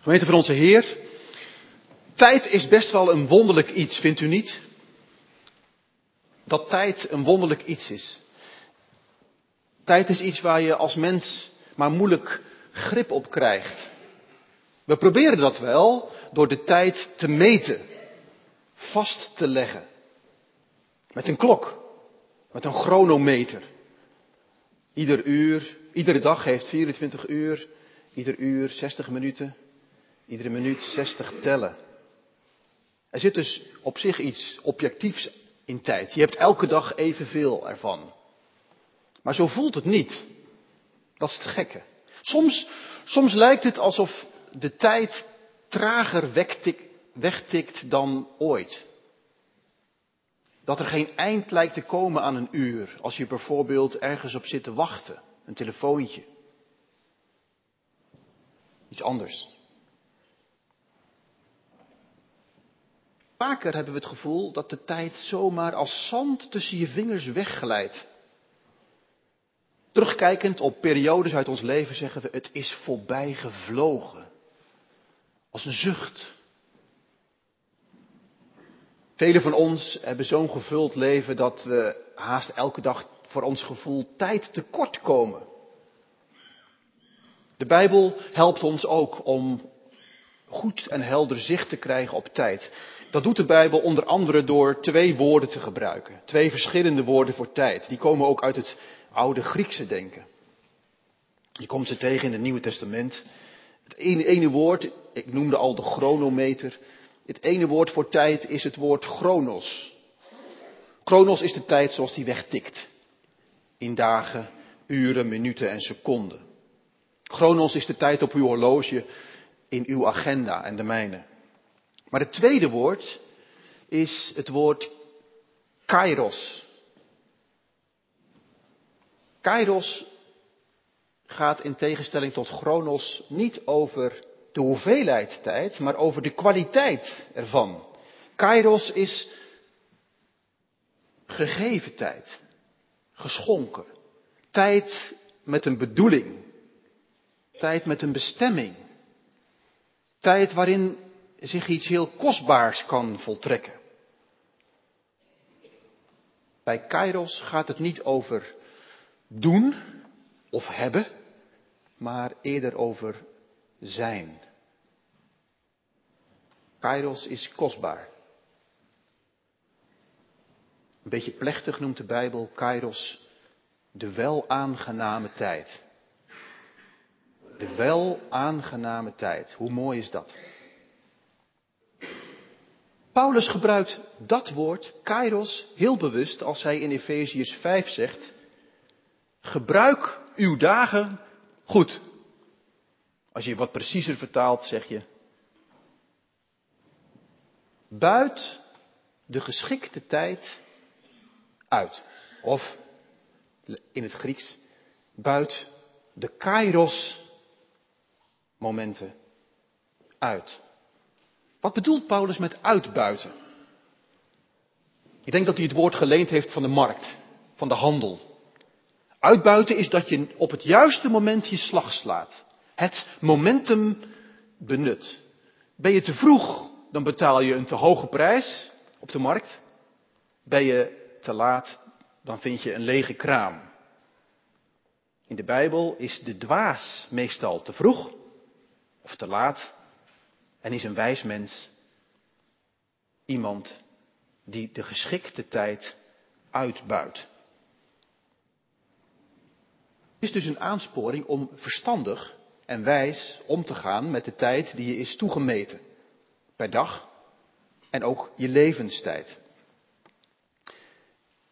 Gemeente van onze Heer, tijd is best wel een wonderlijk iets, vindt u niet? Dat tijd een wonderlijk iets is. Tijd is iets waar je als mens maar moeilijk grip op krijgt. We proberen dat wel door de tijd te meten, vast te leggen. Met een klok, met een chronometer. Ieder uur, iedere dag heeft 24 uur, ieder uur 60 minuten, iedere minuut 60 tellen. Er zit dus op zich iets objectiefs in tijd. Je hebt elke dag evenveel ervan. Maar zo voelt het niet. Dat is het gekke. Soms, soms lijkt het alsof de tijd trager wegtikt dan ooit. Dat er geen eind lijkt te komen aan een uur, als je bijvoorbeeld ergens op zit te wachten, een telefoontje. Iets anders. Vaker hebben we het gevoel dat de tijd zomaar als zand tussen je vingers wegglijdt. Terugkijkend op periodes uit ons leven zeggen we, het is voorbij gevlogen. Als een zucht. Velen van ons hebben zo'n gevuld leven dat we haast elke dag voor ons gevoel tijd tekort komen. De Bijbel helpt ons ook om goed en helder zicht te krijgen op tijd. Dat doet de Bijbel onder andere door twee woorden te gebruiken. Twee verschillende woorden voor tijd. Die komen ook uit het oude Griekse denken. Je komt ze tegen in het Nieuwe Testament. Het ene, ene woord, ik noemde al de chronometer. Het ene woord voor tijd is het woord chronos. Chronos is de tijd zoals die wegtikt. In dagen, uren, minuten en seconden. Chronos is de tijd op uw horloge, in uw agenda en de mijne. Maar het tweede woord is het woord kairos. Kairos gaat in tegenstelling tot chronos niet over de hoeveelheid tijd, maar over de kwaliteit ervan. Kairos is gegeven tijd, geschonken. Tijd met een bedoeling. Tijd met een bestemming. Tijd waarin zich iets heel kostbaars kan voltrekken. Bij Kairos gaat het niet over doen of hebben, maar eerder over zijn. Kairos is kostbaar. Een beetje plechtig noemt de Bijbel Kairos de wel aangename tijd. De wel aangename tijd. Hoe mooi is dat? Paulus gebruikt dat woord, kairos, heel bewust als hij in Efeziërs 5 zegt, gebruik uw dagen goed. Als je wat preciezer vertaalt, zeg je, buit de geschikte tijd uit. Of in het Grieks, buit de kairos momenten uit. Wat bedoelt Paulus met uitbuiten? Ik denk dat hij het woord geleend heeft van de markt, van de handel. Uitbuiten is dat je op het juiste moment je slag slaat. Het momentum benut. Ben je te vroeg, dan betaal je een te hoge prijs op de markt. Ben je te laat, dan vind je een lege kraam. In de Bijbel is de dwaas meestal te vroeg of te laat en is een wijs mens iemand die de geschikte tijd uitbuit. Het is dus een aansporing om verstandig en wijs om te gaan met de tijd die je is toegemeten. Per dag en ook je levenstijd.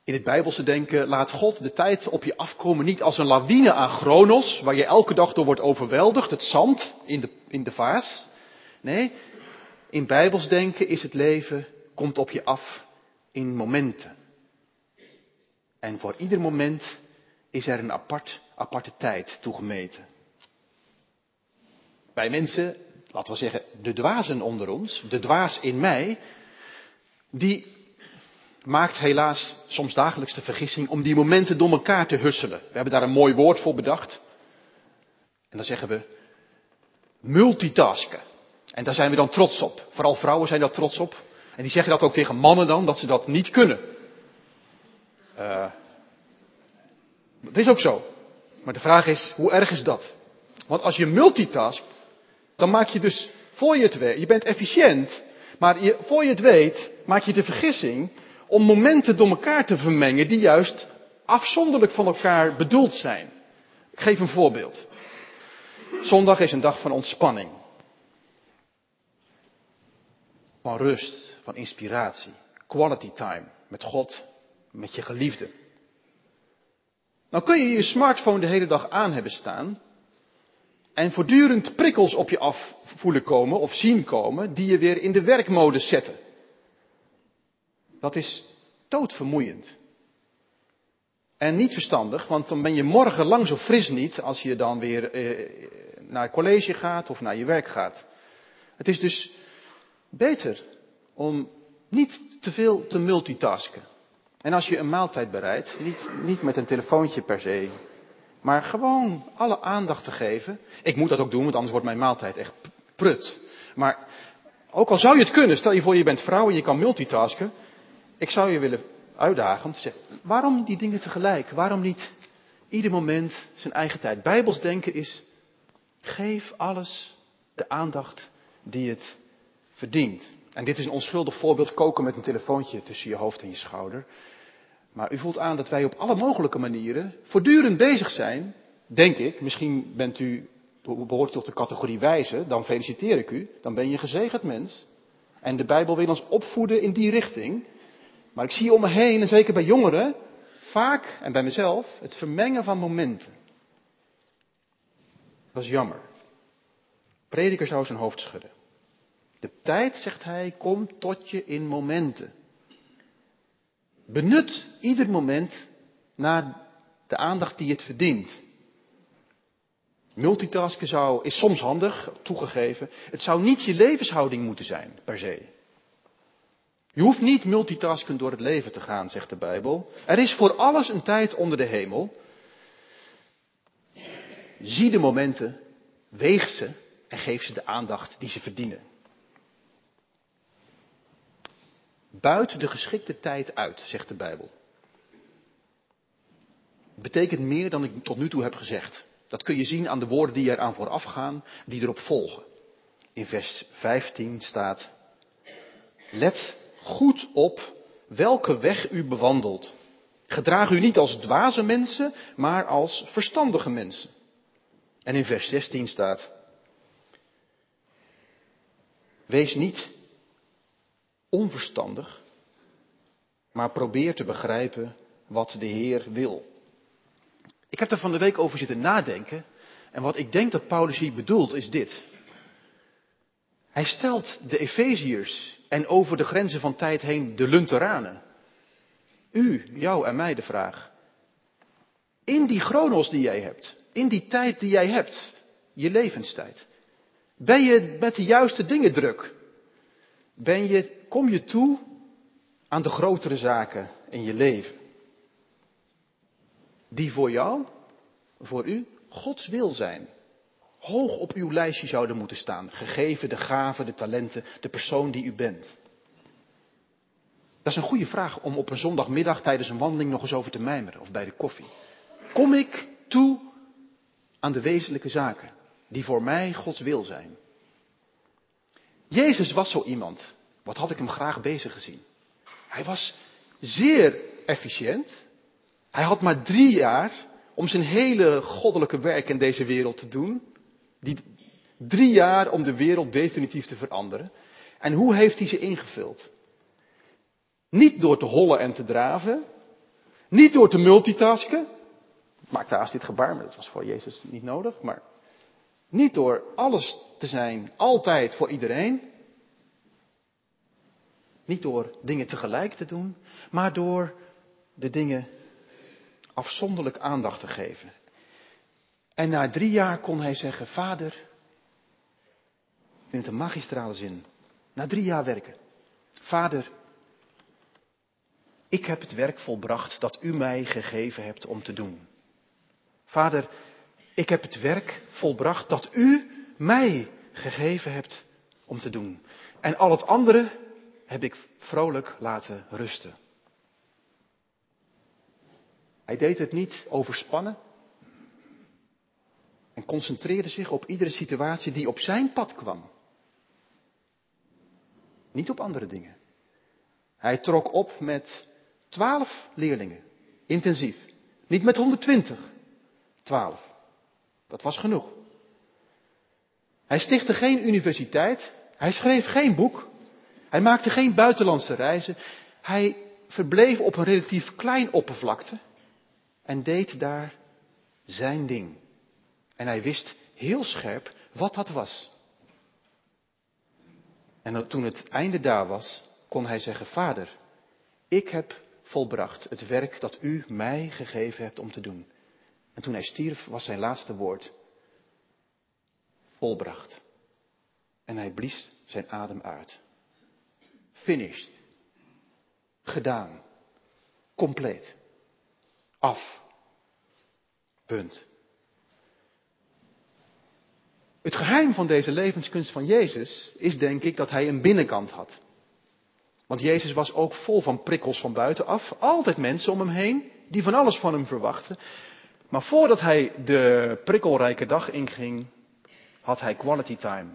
In het Bijbelse denken laat God de tijd op je afkomen niet als een lawine aan chronos, waar je elke dag door wordt overweldigd, het zand in de, in de vaas. Nee, in Bijbels denken is het leven, komt op je af in momenten. En voor ieder moment is er een apart, aparte tijd toegemeten. Bij mensen, laten we zeggen, de dwazen onder ons, de dwaas in mij, die maakt helaas soms dagelijks de vergissing om die momenten door elkaar te husselen. We hebben daar een mooi woord voor bedacht. En dan zeggen we multitasken. En daar zijn we dan trots op. Vooral vrouwen zijn daar trots op. En die zeggen dat ook tegen mannen dan, dat ze dat niet kunnen. Uh, dat is ook zo. Maar de vraag is, hoe erg is dat? Want als je multitaskt, dan maak je dus, voor je het weet, je bent efficiënt, maar je, voor je het weet, maak je de vergissing om momenten door elkaar te vermengen die juist afzonderlijk van elkaar bedoeld zijn. Ik geef een voorbeeld. Zondag is een dag van ontspanning. Van rust, van inspiratie. Quality time met God, met je geliefde. Nou kun je je smartphone de hele dag aan hebben staan en voortdurend prikkels op je af voelen komen of zien komen die je weer in de werkmodus zetten. Dat is doodvermoeiend. En niet verstandig, want dan ben je morgen lang zo fris niet als je dan weer eh, naar college gaat of naar je werk gaat. Het is dus beter om niet te veel te multitasken. En als je een maaltijd bereidt, niet, niet met een telefoontje per se, maar gewoon alle aandacht te geven. Ik moet dat ook doen, want anders wordt mijn maaltijd echt prut. Maar ook al zou je het kunnen, stel je voor je bent vrouw en je kan multitasken. Ik zou je willen uitdagen om te zeggen, waarom die dingen tegelijk? Waarom niet ieder moment zijn eigen tijd? Bijbels denken is, geef alles de aandacht die het verdient. En dit is een onschuldig voorbeeld, koken met een telefoontje tussen je hoofd en je schouder. Maar u voelt aan dat wij op alle mogelijke manieren voortdurend bezig zijn, denk ik. Misschien bent u, behoort tot de categorie wijze, dan feliciteer ik u. Dan ben je gezegend mens. En de Bijbel wil ons opvoeden in die richting. Maar ik zie om me heen, en zeker bij jongeren, vaak, en bij mezelf, het vermengen van momenten. Dat is jammer. Prediker zou zijn hoofd schudden. De tijd, zegt hij, komt tot je in momenten. Benut ieder moment naar de aandacht die het verdient. Multitasken zou, is soms handig, toegegeven. Het zou niet je levenshouding moeten zijn, per se. Je hoeft niet multitasken door het leven te gaan, zegt de Bijbel. Er is voor alles een tijd onder de hemel. Zie de momenten, weeg ze en geef ze de aandacht die ze verdienen. Buiten de geschikte tijd uit, zegt de Bijbel. Betekent meer dan ik tot nu toe heb gezegd. Dat kun je zien aan de woorden die eraan vooraf gaan, die erop volgen. In vers 15 staat: Let goed op welke weg u bewandelt. Gedraag u niet als dwaze mensen, maar als verstandige mensen. En in vers 16 staat: Wees niet onverstandig, maar probeer te begrijpen wat de Heer wil. Ik heb er van de week over zitten nadenken en wat ik denk dat Paulus hier bedoelt is dit. Hij stelt de Efeziërs en over de grenzen van tijd heen de Lunteranen. U, jou en mij de vraag. In die chronos die jij hebt, in die tijd die jij hebt, je levenstijd, ben je met de juiste dingen druk? Ben je kom je toe aan de grotere zaken in je leven. Die voor jou, voor u, Gods wil zijn. Hoog op uw lijstje zouden moeten staan, gegeven de gaven, de talenten, de persoon die u bent. Dat is een goede vraag om op een zondagmiddag tijdens een wandeling nog eens over te mijmeren of bij de koffie. Kom ik toe aan de wezenlijke zaken die voor mij Gods wil zijn? Jezus was zo iemand. Wat had ik hem graag bezig gezien? Hij was zeer efficiënt. Hij had maar drie jaar om zijn hele goddelijke werk in deze wereld te doen. Die drie jaar om de wereld definitief te veranderen. En hoe heeft hij ze ingevuld? Niet door te hollen en te draven. Niet door te multitasken. Ik maakte haast dit gebaar, maar dat was voor Jezus niet nodig. Maar niet door alles te zijn, altijd voor iedereen. Niet door dingen tegelijk te doen, maar door de dingen afzonderlijk aandacht te geven. En na drie jaar kon hij zeggen, vader, ik vind het een magistrale zin, na drie jaar werken, vader, ik heb het werk volbracht dat u mij gegeven hebt om te doen. Vader, ik heb het werk volbracht dat u mij gegeven hebt om te doen. En al het andere heb ik vrolijk laten rusten. Hij deed het niet overspannen en concentreerde zich op iedere situatie die op zijn pad kwam. Niet op andere dingen. Hij trok op met twaalf leerlingen, intensief. Niet met 120, twaalf. Dat was genoeg. Hij stichtte geen universiteit, hij schreef geen boek, hij maakte geen buitenlandse reizen. Hij verbleef op een relatief klein oppervlakte en deed daar zijn ding. En hij wist heel scherp wat dat was. En toen het einde daar was, kon hij zeggen, Vader, ik heb volbracht het werk dat u mij gegeven hebt om te doen. En toen hij stierf, was zijn laatste woord volbracht. En hij blies zijn adem uit. Finished. Gedaan. Compleet. Af. Punt. Het geheim van deze levenskunst van Jezus is denk ik dat hij een binnenkant had. Want Jezus was ook vol van prikkels van buitenaf. Altijd mensen om hem heen die van alles van hem verwachten. Maar voordat hij de prikkelrijke dag inging, had hij quality time.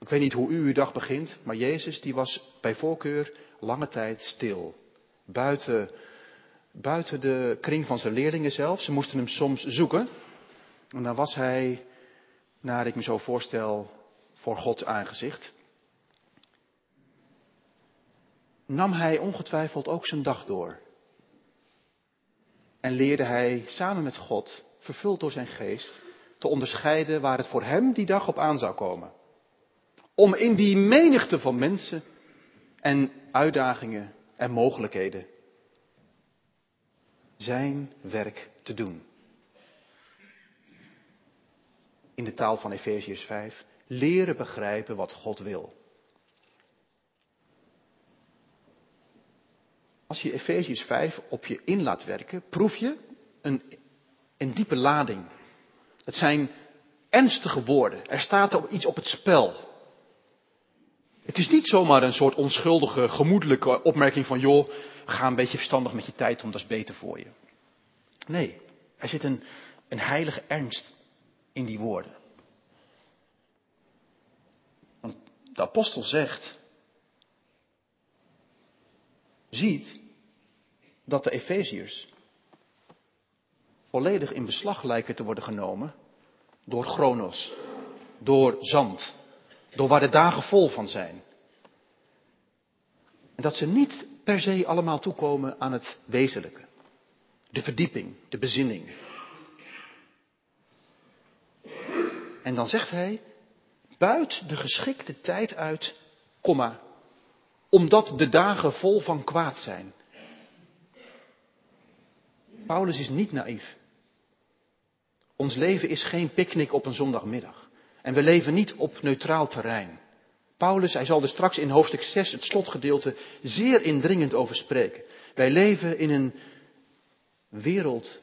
Ik weet niet hoe u uw dag begint, maar Jezus die was bij voorkeur lange tijd stil. Buiten, buiten de kring van zijn leerlingen zelf. Ze moesten hem soms zoeken. En dan was hij, naar ik me zo voorstel, voor Gods aangezicht. Nam hij ongetwijfeld ook zijn dag door. En leerde hij samen met God, vervuld door zijn geest, te onderscheiden waar het voor hem die dag op aan zou komen. Om in die menigte van mensen en uitdagingen en mogelijkheden zijn werk te doen. In de taal van Efeziërs 5, leren begrijpen wat God wil. Als je Efeziërs 5 op je in laat werken, proef je een, een diepe lading. Het zijn ernstige woorden. Er staat iets op het spel. Het is niet zomaar een soort onschuldige, gemoedelijke opmerking van, joh, ga een beetje verstandig met je tijd om, dat is beter voor je. Nee, er zit een, een heilige ernst in die woorden. Want de apostel zegt, ziet dat de Efeziërs volledig in beslag lijken te worden genomen door chronos, door zand, door waar de dagen vol van zijn. En dat ze niet per se allemaal toekomen aan het wezenlijke. De verdieping, de bezinning. En dan zegt hij, buit de geschikte tijd uit, komma, omdat de dagen vol van kwaad zijn. Paulus is niet naïef. Ons leven is geen picknick op een zondagmiddag. En we leven niet op neutraal terrein. Paulus, hij zal er straks in hoofdstuk 6, het slotgedeelte, zeer indringend over spreken. Wij leven in een wereld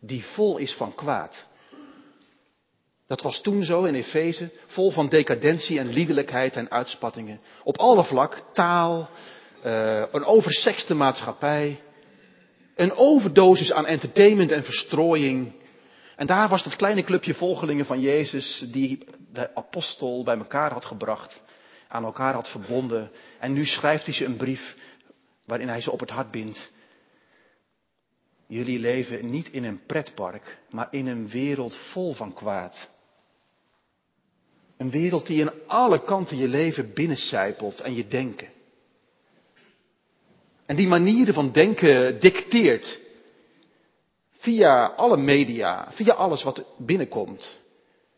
die vol is van kwaad. Dat was toen zo in Efeze, vol van decadentie en liederlijkheid en uitspattingen. Op alle vlak, taal, uh, een oversexte maatschappij, een overdosis aan entertainment en verstrooiing, en daar was het kleine clubje volgelingen van Jezus die de apostel bij elkaar had gebracht, aan elkaar had verbonden. En nu schrijft hij ze een brief waarin hij ze op het hart bindt. Jullie leven niet in een pretpark, maar in een wereld vol van kwaad. Een wereld die in alle kanten je leven binnencijpelt en je denken. En die manieren van denken dicteert via alle media, via alles wat binnenkomt,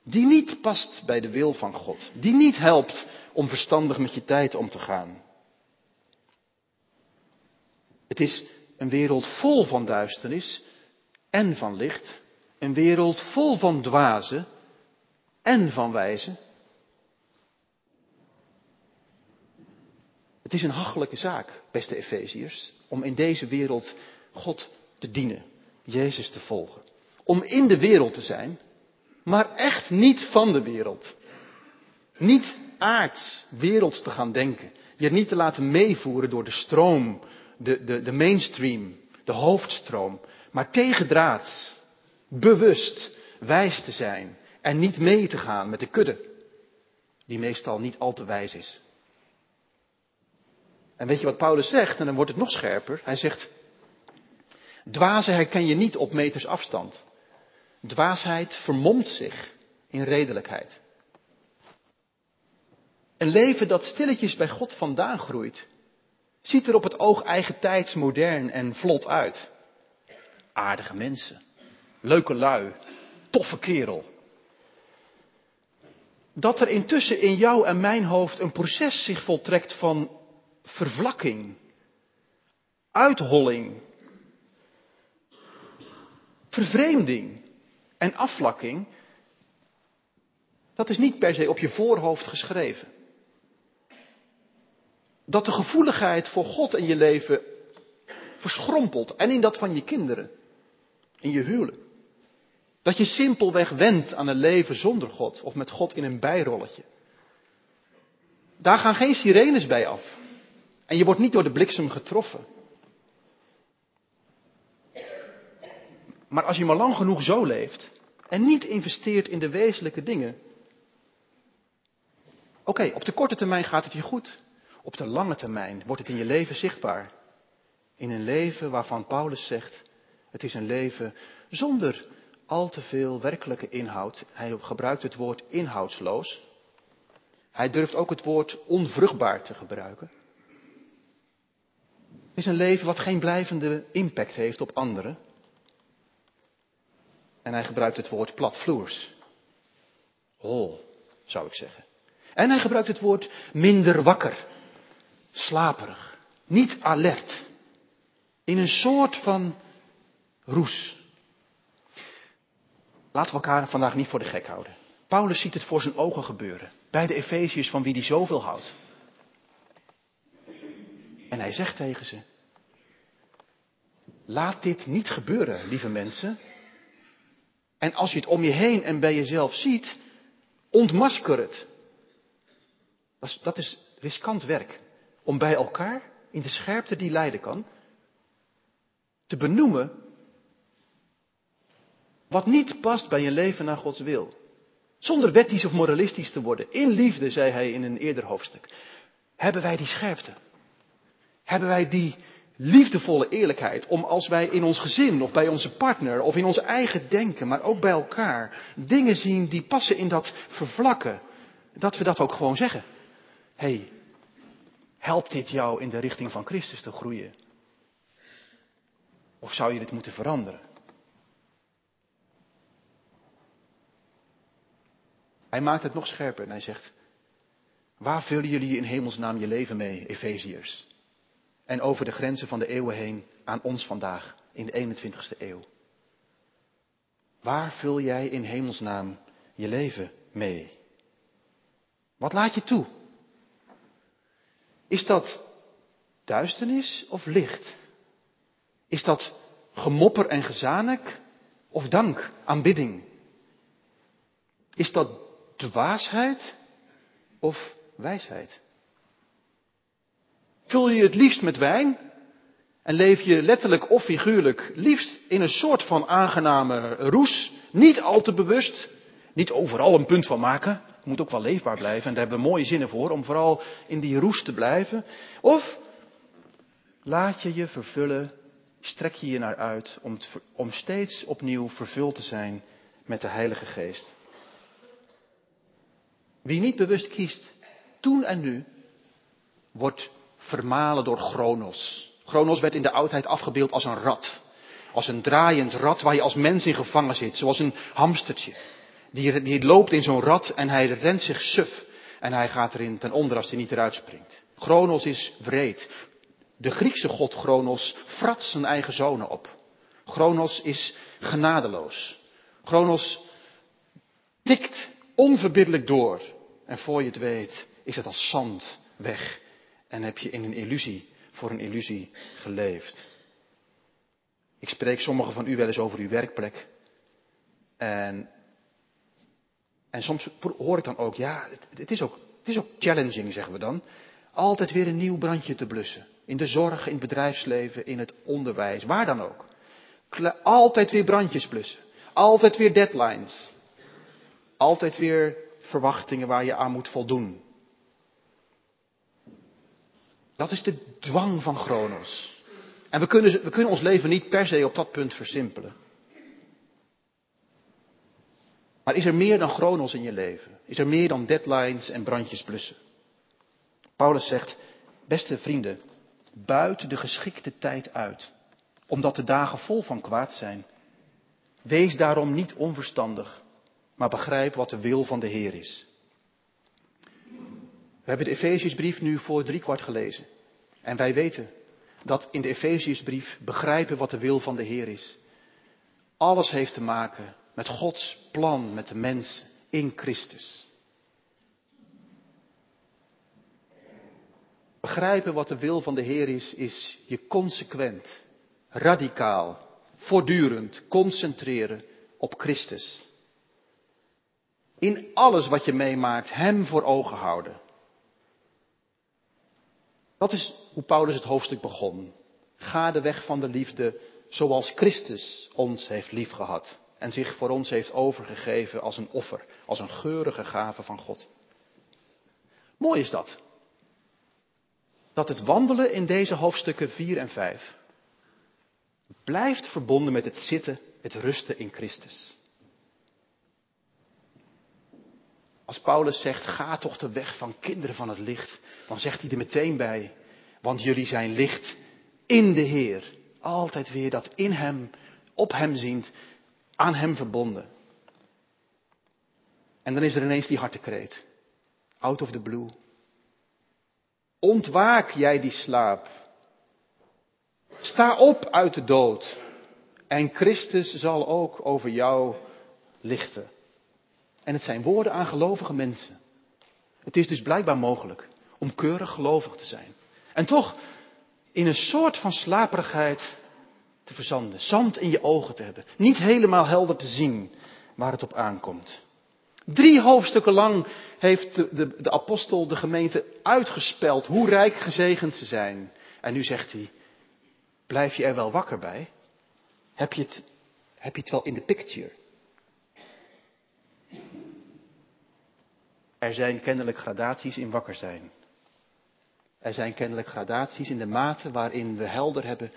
die niet past bij de wil van God, die niet helpt om verstandig met je tijd om te gaan. Het is een wereld vol van duisternis en van licht, een wereld vol van dwazen en van wijzen. Het is een hachelijke zaak, beste Efeziërs, om in deze wereld God te dienen. Jezus te volgen. Om in de wereld te zijn, maar echt niet van de wereld. Niet aards, werelds te gaan denken. Je niet te laten meevoeren door de stroom, de, de, de mainstream, de hoofdstroom. Maar tegendraads, bewust, wijs te zijn. En niet mee te gaan met de kudde. Die meestal niet al te wijs is. En weet je wat Paulus zegt? En dan wordt het nog scherper. Hij zegt, dwazen herken je niet op meters afstand. Dwaasheid vermomt zich in redelijkheid. Een leven dat stilletjes bij God vandaan groeit, ziet er op het oog eigentijds modern en vlot uit. Aardige mensen, leuke lui, toffe kerel. Dat er intussen in jou en mijn hoofd een proces zich voltrekt van vervlakking, uitholling, vervreemding en afvlakking, dat is niet per se op je voorhoofd geschreven. Dat de gevoeligheid voor God in je leven verschrompelt en in dat van je kinderen, in je huwelijk. Dat je simpelweg wendt aan een leven zonder God of met God in een bijrolletje. Daar gaan geen sirenes bij af. En je wordt niet door de bliksem getroffen. Maar als je maar lang genoeg zo leeft en niet investeert in de wezenlijke dingen. Oké, op de korte termijn gaat het je goed. Op de lange termijn wordt het in je leven zichtbaar. In een leven waarvan Paulus zegt, het is een leven zonder al te veel werkelijke inhoud. Hij gebruikt het woord inhoudsloos. Hij durft ook het woord onvruchtbaar te gebruiken. Het is een leven wat geen blijvende impact heeft op anderen. En hij gebruikt het woord platvloers. Hol, zou ik zeggen. En hij gebruikt het woord minder wakker. Slaperig. Niet alert. In een soort van roes. Laten we elkaar vandaag niet voor de gek houden. Paulus ziet het voor zijn ogen gebeuren. Bij de Efeziërs van wie hij zoveel houdt. En hij zegt tegen ze: Laat dit niet gebeuren, lieve mensen. En als je het om je heen en bij jezelf ziet, ontmasker het. Dat is, dat is riskant werk. Om bij elkaar, in de scherpte die leiden kan, te benoemen wat niet past bij je leven naar Gods wil. Zonder wettisch of moralistisch te worden. In liefde, zei hij in een eerder hoofdstuk. Hebben wij die scherpte? Hebben wij die liefdevolle eerlijkheid om als wij in ons gezin of bij onze partner of in ons eigen denken, maar ook bij elkaar, dingen zien die passen in dat vervlakken, dat we dat ook gewoon zeggen. Hé, hey, helpt dit jou in de richting van Christus te groeien? Of zou je dit moeten veranderen? Hij maakt het nog scherper en hij zegt, waar vullen jullie in hemelsnaam je leven mee, Efeziërs? En over de grenzen van de eeuwen heen aan ons vandaag, in de 21ste eeuw. Waar vul jij in hemelsnaam je leven mee? Wat laat je toe? Is dat duisternis of licht? Is dat gemopper en gezanik of dank, aanbidding? Is dat dwaasheid of wijsheid? Vul je het liefst met wijn en leef je letterlijk of figuurlijk liefst in een soort van aangename roes, niet al te bewust, niet overal een punt van maken, moet ook wel leefbaar blijven en daar hebben we mooie zinnen voor om vooral in die roes te blijven. Of laat je je vervullen, strek je je naar uit om, om steeds opnieuw vervuld te zijn met de Heilige Geest. Wie niet bewust kiest, toen en nu, wordt vermalen door Chronos. Chronos werd in de oudheid afgebeeld als een rat. Als een draaiend rat waar je als mens in gevangen zit. Zoals een hamstertje. Die, die loopt in zo'n rat en hij rent zich suf. En hij gaat erin ten onder als hij niet eruit springt. Chronos is wreed. De Griekse god Chronos frat zijn eigen zonen op. Chronos is genadeloos. Chronos tikt onverbiddelijk door. En voor je het weet is het als zand weg. En heb je in een illusie, voor een illusie geleefd. Ik spreek sommigen van u wel eens over uw werkplek. En En soms hoor ik dan ook, ja, het, het, is ook, het is ook challenging, zeggen we dan. Altijd weer een nieuw brandje te blussen. In de zorg, in het bedrijfsleven, in het onderwijs, waar dan ook. Altijd weer brandjes blussen. Altijd weer deadlines. Altijd weer verwachtingen waar je aan moet voldoen. Dat is de dwang van Chronos. En we kunnen, we kunnen ons leven niet per se op dat punt versimpelen. Maar is er meer dan Chronos in je leven? Is er meer dan deadlines en brandjes blussen? Paulus zegt, beste vrienden, buit de geschikte tijd uit, omdat de dagen vol van kwaad zijn. Wees daarom niet onverstandig, maar begrijp wat de wil van de Heer is. We hebben de Efeziësbrief nu voor driekwart gelezen. En wij weten dat in de Efeziësbrief begrijpen wat de wil van de Heer is. Alles heeft te maken met Gods plan met de mens in Christus. Begrijpen wat de wil van de Heer is, is je consequent, radicaal, voortdurend concentreren op Christus. In alles wat je meemaakt, Hem voor ogen houden. Dat is hoe Paulus het hoofdstuk begon. Ga de weg van de liefde zoals Christus ons heeft liefgehad en zich voor ons heeft overgegeven als een offer, als een geurige gave van God. Mooi is dat. Dat het wandelen in deze hoofdstukken 4 en 5 blijft verbonden met het zitten, het rusten in Christus. Als Paulus zegt, ga toch de weg van kinderen van het licht, dan zegt hij er meteen bij, want jullie zijn licht in de Heer. Altijd weer dat in Hem, op Hem ziend, aan Hem verbonden. En dan is er ineens die hartekreet. Out of the blue. Ontwaak jij die slaap. Sta op uit de dood. En Christus zal ook over jou lichten. En het zijn woorden aan gelovige mensen. Het is dus blijkbaar mogelijk om keurig gelovig te zijn. En toch in een soort van slaperigheid te verzanden. Zand in je ogen te hebben. Niet helemaal helder te zien waar het op aankomt. Drie hoofdstukken lang heeft de, de, apostel de gemeente uitgespeld hoe rijk gezegend ze zijn. En nu zegt hij, blijf je er wel wakker bij? Heb je het, heb je het wel in de picture? Er zijn kennelijk gradaties in wakker zijn. Er zijn kennelijk gradaties in de mate waarin we helder hebben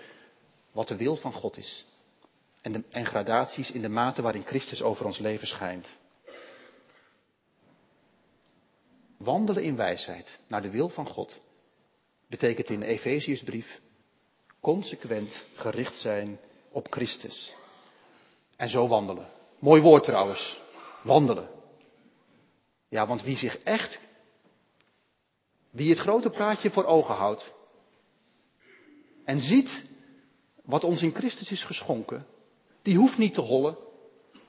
wat de wil van God is. En, en gradaties in de mate waarin Christus over ons leven schijnt. Wandelen in wijsheid naar de wil van God betekent in de Efeziësbrief consequent gericht zijn op Christus. En zo wandelen. Mooi woord trouwens. Wandelen. Ja, want wie zich echt, wie het grote praatje voor ogen houdt en ziet wat ons in Christus is geschonken, die hoeft niet te hollen,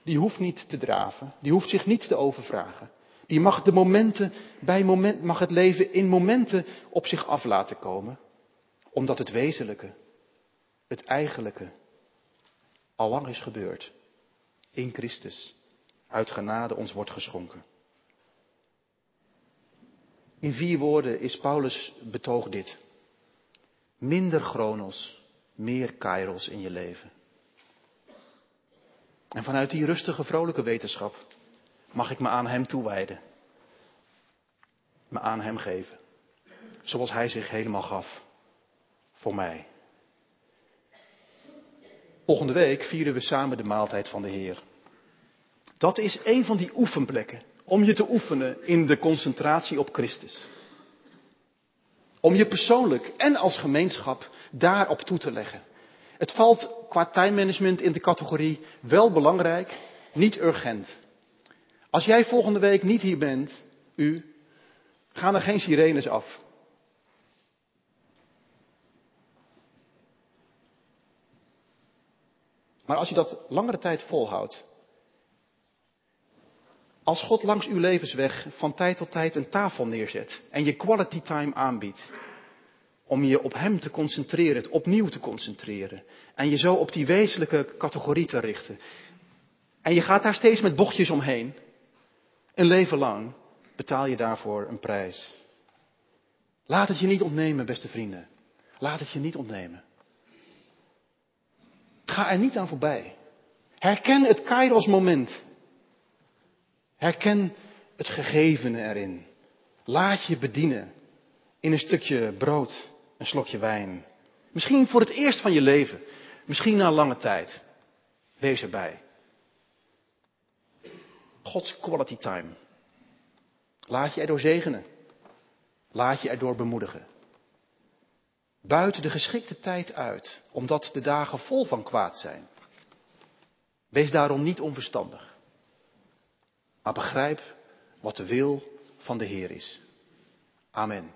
die hoeft niet te draven, die hoeft zich niet te overvragen. Die mag de momenten bij moment, mag het leven in momenten op zich af laten komen, omdat het wezenlijke, het eigenlijke, al lang is gebeurd. In Christus, uit genade ons wordt geschonken. In vier woorden is Paulus betoog dit. Minder chronos, meer kairos in je leven. En vanuit die rustige, vrolijke wetenschap mag ik me aan Hem toewijden. Me aan Hem geven. Zoals Hij zich helemaal gaf. Voor mij. Volgende week vieren we samen de maaltijd van de Heer. Dat is een van die oefenplekken om je te oefenen in de concentratie op Christus. Om je persoonlijk en als gemeenschap daarop toe te leggen. Het valt qua timemanagement in de categorie wel belangrijk, niet urgent. Als jij volgende week niet hier bent, u, gaan er geen sirenes af. Maar als je dat langere tijd volhoudt, als God langs uw levensweg van tijd tot tijd een tafel neerzet en je quality time aanbiedt, om je op Hem te concentreren, het opnieuw te concentreren en je zo op die wezenlijke categorie te richten. En je gaat daar steeds met bochtjes omheen. Een leven lang betaal je daarvoor een prijs. Laat het je niet ontnemen, beste vrienden. Laat het je niet ontnemen. Ga er niet aan voorbij. Herken het Kairos moment. Herken het gegevene erin. Laat je bedienen in een stukje brood, een slokje wijn. Misschien voor het eerst van je leven. Misschien na lange tijd. Wees erbij. Gods quality time. Laat je erdoor zegenen. Laat je erdoor bemoedigen. Buiten de geschikte tijd uit, omdat de dagen vol van kwaad zijn. Wees daarom niet onverstandig. Maar begrijp wat de wil van de Heer is. Amen.